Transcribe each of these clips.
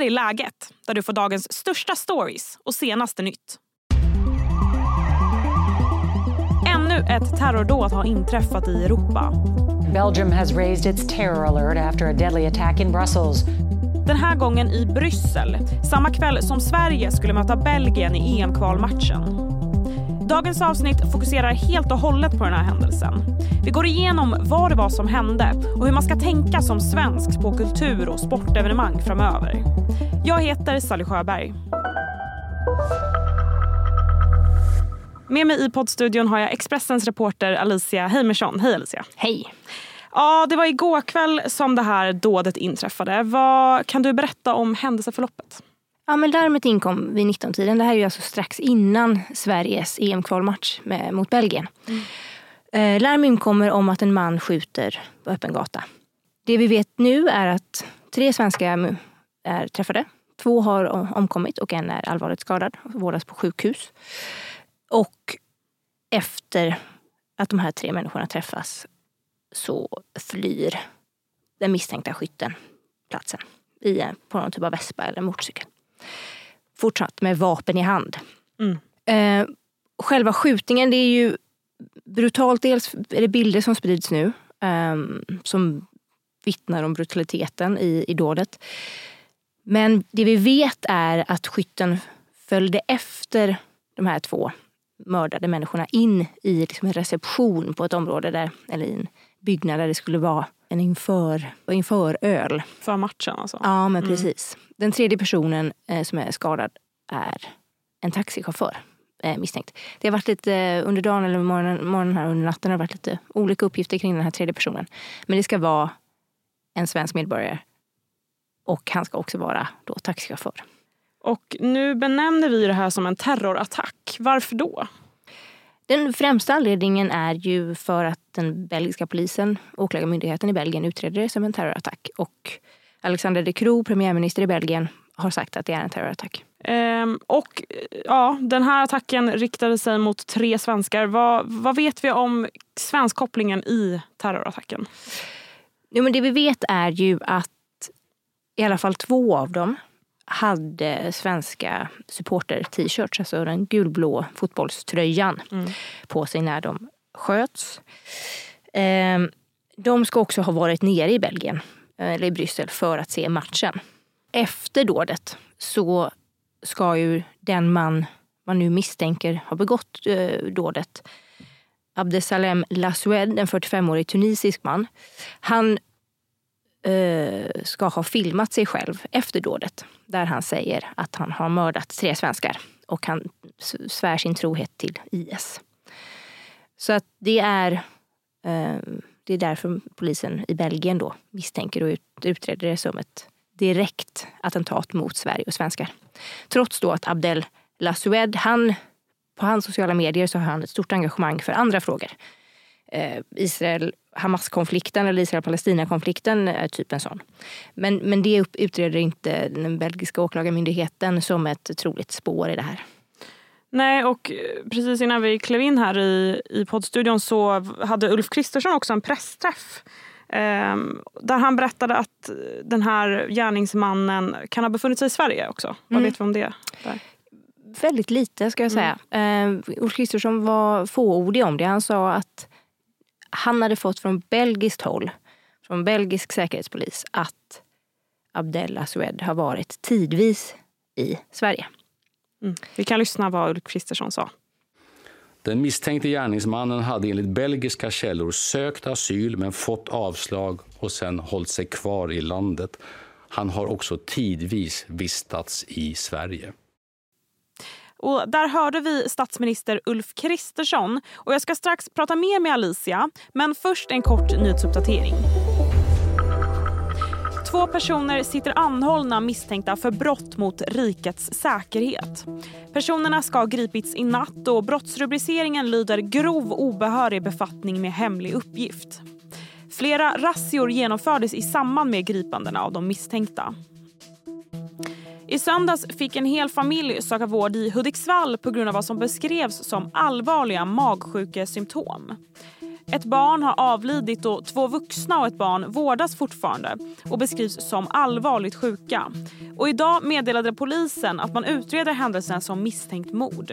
här är läget, där du får dagens största stories och senaste nytt. Ännu ett terrordåd har inträffat i Europa. Belgium has raised its terror alert after a deadly attack in Brussels. Den här gången i Bryssel, samma kväll som Sverige skulle möta Belgien i EM-kvalmatchen. Dagens avsnitt fokuserar helt och hållet på den här händelsen. Vi går igenom vad det var som hände och hur man ska tänka som svensk på kultur och sportevenemang framöver. Jag heter Sally Sjöberg. Med mig i poddstudion har jag Expressens reporter Alicia Heimersson. Hej Alicia. Hej. Ja, det var igår kväll som det här dådet inträffade. Vad kan du berätta om händelseförloppet? Ja, men larmet inkom vid 19-tiden. Det här är ju alltså strax innan Sveriges EM-kvalmatch mot Belgien. Mm. Eh, larm inkommer om att en man skjuter på öppen gata. Det vi vet nu är att tre svenskar är träffade. Två har omkommit och en är allvarligt skadad och vårdas på sjukhus. Och efter att de här tre människorna träffas så flyr den misstänkta skytten platsen i, på någon typ av vespa eller motorcykel fortsatt med vapen i hand. Mm. Eh, själva skjutningen, det är ju brutalt. Dels är det bilder som sprids nu eh, som vittnar om brutaliteten i, i dådet. Men det vi vet är att skytten följde efter de här två mördade människorna in i liksom en reception på ett område där, eller i en byggnad där det skulle vara en inför, inför öl. För matchen alltså? Ja, men mm. precis. Den tredje personen eh, som är skadad är en taxichaufför eh, misstänkt. Det har varit lite eh, under dagen eller morgonen, morgonen här under natten har det varit lite olika uppgifter kring den här tredje personen. Men det ska vara en svensk medborgare och han ska också vara då taxichaufför. Och nu benämner vi det här som en terrorattack. Varför då? Den främsta anledningen är ju för att den belgiska polisen, åklagarmyndigheten i Belgien, utreder det som en terrorattack. Och Alexander De Croo, premiärminister i Belgien, har sagt att det är en terrorattack. Ehm, och ja, den här attacken riktade sig mot tre svenskar. Vad, vad vet vi om svenskkopplingen i terrorattacken? Jo, men det vi vet är ju att i alla fall två av dem hade svenska supporter-t-shirts, alltså den gulblå fotbollströjan mm. på sig när de sköts. Ehm, de ska också ha varit nere i Belgien, eller i Bryssel, för att se matchen. Efter dådet så ska ju den man man nu misstänker har begått eh, dådet, Abdesalem Lasoued, en 45-årig tunisisk man, han eh, ska ha filmat sig själv efter dådet där han säger att han har mördat tre svenskar och han svär sin trohet till IS. Så att det är, eh, det är därför polisen i Belgien då misstänker och ut, utreder det som ett direkt attentat mot Sverige och svenskar. Trots då att Abdel Lasoued, han, på hans sociala medier så har han ett stort engagemang för andra frågor. Eh, Israel-Hamas-konflikten eller Israel-Palestina-konflikten är typ en sån. Men, men det utreder inte den belgiska åklagarmyndigheten som ett troligt spår i det här. Nej, och eh, precis innan vi klev in här i, i poddstudion så hade Ulf Kristersson också en pressträff eh, där han berättade att den här gärningsmannen kan ha befunnit sig i Sverige också. Mm. Vad vet vi om det? Där? Väldigt lite ska jag säga. Mm. Eh, Ulf Kristersson var fåordig om det. Han sa att han hade fått från belgiskt håll, från belgisk säkerhetspolis, att Abdel Sued har varit tidvis i Sverige. Mm. Vi kan lyssna vad Ulf Kristersson sa. Den misstänkte gärningsmannen hade enligt belgiska källor sökt asyl men fått avslag och sen hållit sig kvar i landet. Han har också tidvis vistats i Sverige. Och där hörde vi statsminister Ulf Kristersson. Och jag ska strax prata mer med Alicia, men först en kort nyhetsuppdatering. Två personer sitter anhållna misstänkta för brott mot rikets säkerhet. Personerna ska ha gripits i natt och brottsrubriceringen lyder grov obehörig befattning med hemlig uppgift. Flera razzior genomfördes i samband med gripandena av de misstänkta. I söndags fick en hel familj söka vård i Hudiksvall på grund av vad som beskrevs som allvarliga magsjukesymptom. Ett barn har avlidit och två vuxna och ett barn vårdas fortfarande och beskrivs som allvarligt sjuka. Och idag meddelade polisen att man utreder händelsen som misstänkt mord.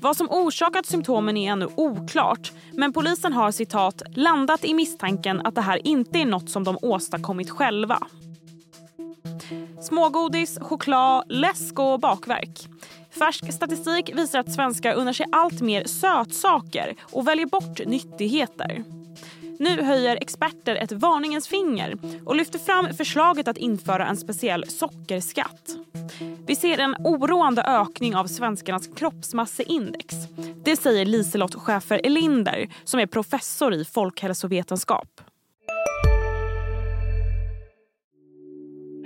Vad som orsakat symptomen är ännu oklart men polisen har citat landat i misstanken att det här inte är något som de åstadkommit själva. Smågodis, choklad, läsk och bakverk. Färsk statistik visar att svenskar unnar sig allt mer sötsaker och väljer bort nyttigheter. Nu höjer experter ett varningens finger och lyfter fram förslaget att införa en speciell sockerskatt. Vi ser en oroande ökning av svenskarnas kroppsmasseindex. Det säger Liselott Schäfer Elinder som är professor i folkhälsovetenskap.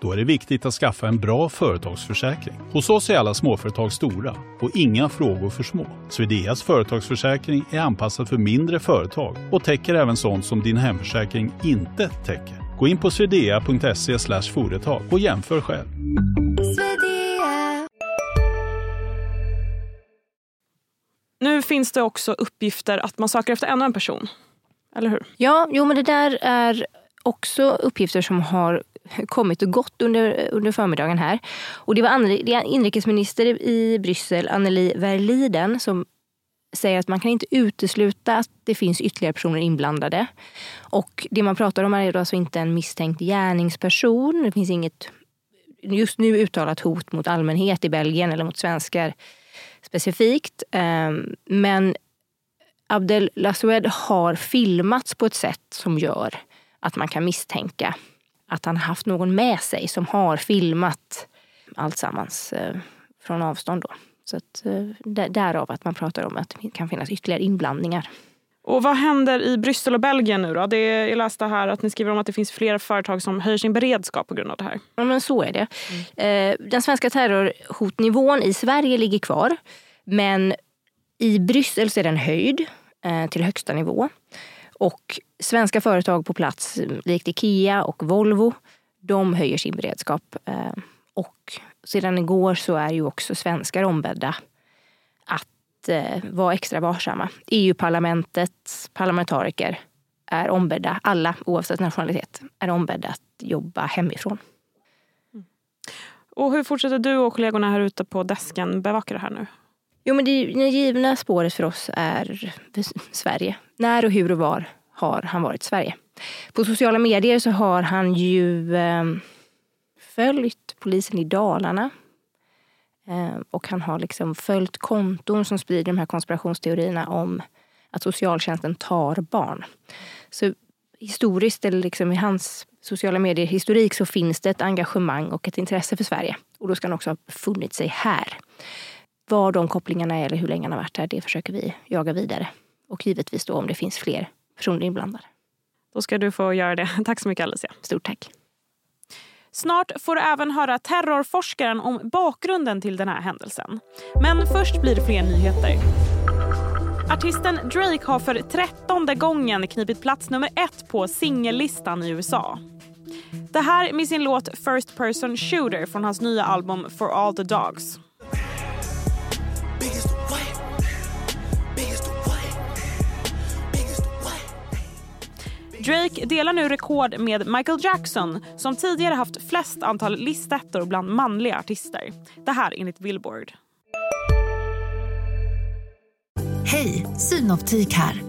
Då är det viktigt att skaffa en bra företagsförsäkring. Hos oss är alla småföretag stora och inga frågor för små. Swedeas företagsförsäkring är anpassad för mindre företag och täcker även sånt som din hemförsäkring inte täcker. Gå in på swedea.se företag och jämför själv. Nu finns det också uppgifter att man söker efter ännu en person. Eller hur? Ja, jo men det där är också uppgifter som har kommit och gått under, under förmiddagen här. Och det var är inrikesminister i Bryssel, Anneli Verliden, som säger att man kan inte utesluta att det finns ytterligare personer inblandade. Och det man pratar om är alltså inte en misstänkt gärningsperson. Det finns inget just nu uttalat hot mot allmänhet i Belgien eller mot svenskar specifikt. Ehm, men Abdel Lassoued har filmats på ett sätt som gör att man kan misstänka att han haft någon med sig som har filmat alltsammans eh, från avstånd. Då. Så att, eh, därav att man pratar om att det kan finnas ytterligare inblandningar. Och vad händer i Bryssel och Belgien nu då? Det är, jag läste här att ni skriver om att det finns flera företag som höjer sin beredskap på grund av det här. Ja men så är det. Mm. Den svenska terrorhotnivån i Sverige ligger kvar. Men i Bryssel så är den höjd eh, till högsta nivå. Och svenska företag på plats, likt Ikea och Volvo, de höjer sin beredskap. Eh, och sedan igår så är ju också svenskar ombedda att eh, vara extra varsamma. EU-parlamentets parlamentariker är ombedda, alla oavsett nationalitet, är ombedda att jobba hemifrån. Mm. Och hur fortsätter du och kollegorna här ute på desken bevaka det här nu? Jo, men det, givna spåret för oss är Sverige. När och hur och var har han varit i Sverige? På sociala medier så har han ju eh, följt polisen i Dalarna. Eh, och han har liksom följt konton som sprider de här konspirationsteorierna om att socialtjänsten tar barn. Så historiskt, eller liksom i hans sociala medier-historik, så finns det ett engagemang och ett intresse för Sverige. Och då ska han också ha befunnit sig här. Var de kopplingarna är eller hur länge han har varit här, det försöker vi jaga vidare. Och givetvis då om det finns fler personer inblandade. Då ska du få göra det. Tack så mycket Alicia. Stort tack. Snart får du även höra terrorforskaren om bakgrunden till den här händelsen. Men först blir det fler nyheter. Artisten Drake har för trettonde gången knipit plats nummer ett på singellistan i USA. Det här med sin låt First Person Shooter från hans nya album For All The Dogs. Drake delar nu rekord med Michael Jackson som tidigare haft flest antal listettor bland manliga artister. Det här enligt Billboard. Hej, Synoptik här.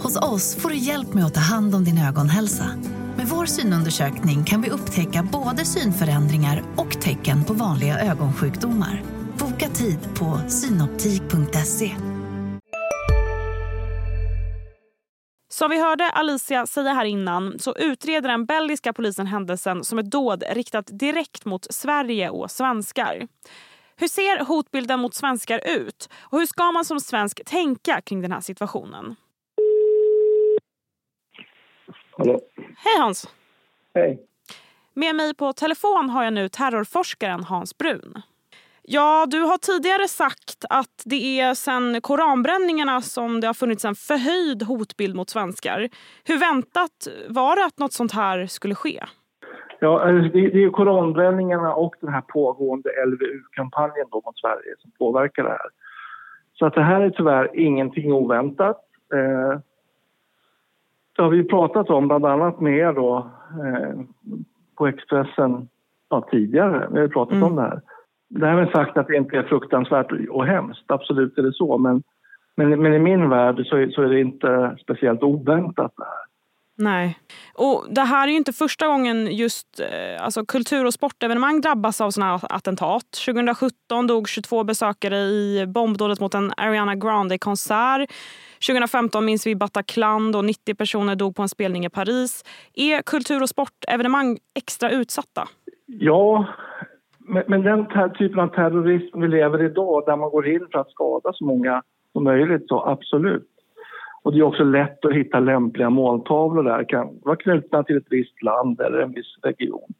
Hos oss får du hjälp med att ta hand om din ögonhälsa. Med vår synundersökning kan vi upptäcka både synförändringar och tecken på vanliga ögonsjukdomar. Boka tid på synoptik.se. Som vi hörde Alicia säga här innan så utreder den belgiska polisen händelsen som ett dåd riktat direkt mot Sverige och svenskar. Hur ser hotbilden mot svenskar ut? Och hur ska man som svensk tänka kring den här situationen? Hallå. Hej Hans! Hej. Med mig på telefon har jag nu terrorforskaren Hans Brun. Ja, du har tidigare sagt att det är sen koranbränningarna som det har funnits en förhöjd hotbild mot svenskar. Hur väntat var det att något sånt här skulle ske? Ja, alltså, det, det är koranbränningarna och den här pågående LVU-kampanjen mot Sverige som påverkar det här. Så att det här är tyvärr ingenting oväntat. Eh, det har vi pratat om, bland annat med er då, eh, på Expressen ja, tidigare. Vi har pratat mm. om det här. Det har sagt att det inte är fruktansvärt och hemskt, absolut är det så. Men, men, men i min värld så är, så är det inte speciellt oväntat det här. Nej. Och det här är ju inte första gången just eh, alltså, kultur och sportevenemang drabbas av såna här attentat. 2017 dog 22 besökare i bombdådet mot en Ariana Grande-konsert. 2015 minns vi Bataclan då 90 personer dog på en spelning i Paris. Är kultur och sportevenemang extra utsatta? Ja, men, den typen av terrorism vi lever i idag där man går in för att skada så många som möjligt, så absolut. Och det är också lätt att hitta lämpliga måltavlor där, kan vara knutna till ett visst land eller en viss region.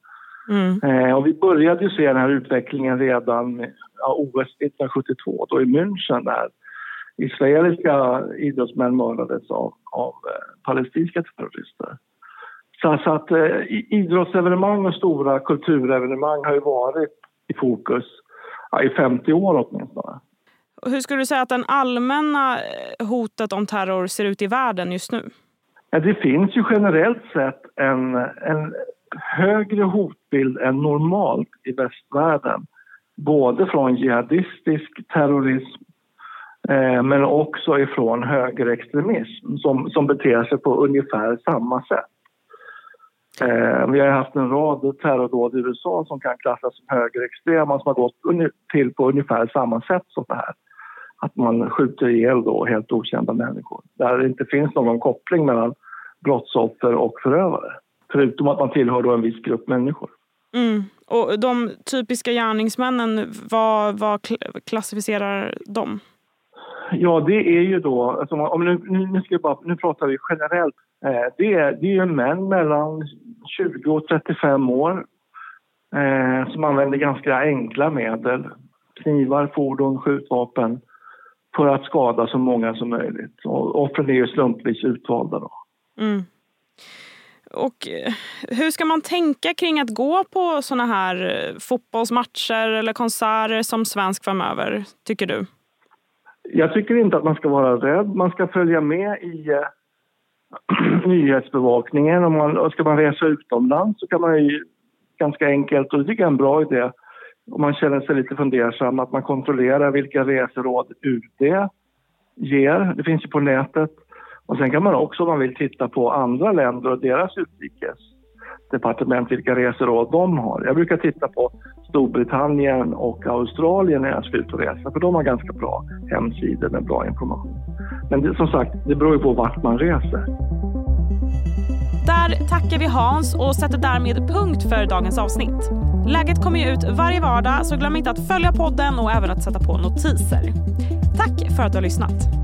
Mm. Eh, och vi började ju se den här utvecklingen redan ja, OS 1972, då i München där israeliska idrottsmän mördades av, av eh, palestinska terrorister. Så, så att eh, idrottsevenemang och stora kulturevenemang har ju varit i fokus ja, i 50 år åtminstone. Hur skulle du säga att det allmänna eh, hotet om terror ser ut i världen just nu? Ja, det finns ju generellt sett en, en högre hotbild än normalt i västvärlden. Både från jihadistisk terrorism eh, men också ifrån högerextremism som, som beter sig på ungefär samma sätt. Eh, vi har haft en rad terrordåd i USA som kan klassas som högerextrema som har gått till på ungefär samma sätt som det här att man skjuter ihjäl då helt okända människor där det inte finns någon koppling mellan brottsoffer och förövare. Förutom att man tillhör då en viss grupp människor. Mm. Och de typiska gärningsmännen, vad, vad klassificerar de? Ja, det är ju då... Alltså, om nu, nu, ska bara, nu pratar vi generellt. Eh, det, är, det är män mellan 20 och 35 år eh, som använder ganska enkla medel. Knivar, fordon, skjutvapen för att skada så många som möjligt. Och offren är ju slumpvis utvalda. Då. Mm. Och eh, hur ska man tänka kring att gå på såna här eh, fotbollsmatcher eller konserter som svensk framöver, tycker du? Jag tycker inte att man ska vara rädd. Man ska följa med i nyhetsbevakningen. Om man, ska man resa utomlands så kan man ju ganska enkelt, och det tycker jag är en bra idé, om man känner sig lite fundersam, att man kontrollerar vilka reseråd UD ger. Det finns ju på nätet. Och sen kan man också om man vill titta på andra länder och deras utrikes departement, vilka reseråd de har. Jag brukar titta på Storbritannien och Australien när jag ska ut och resa, för de har ganska bra hemsidor med bra information. Men det, som sagt, det beror ju på vart man reser. Där tackar vi Hans och sätter därmed punkt för dagens avsnitt. Läget kommer ju ut varje vardag så glöm inte att följa podden och även att sätta på notiser. Tack för att du har lyssnat.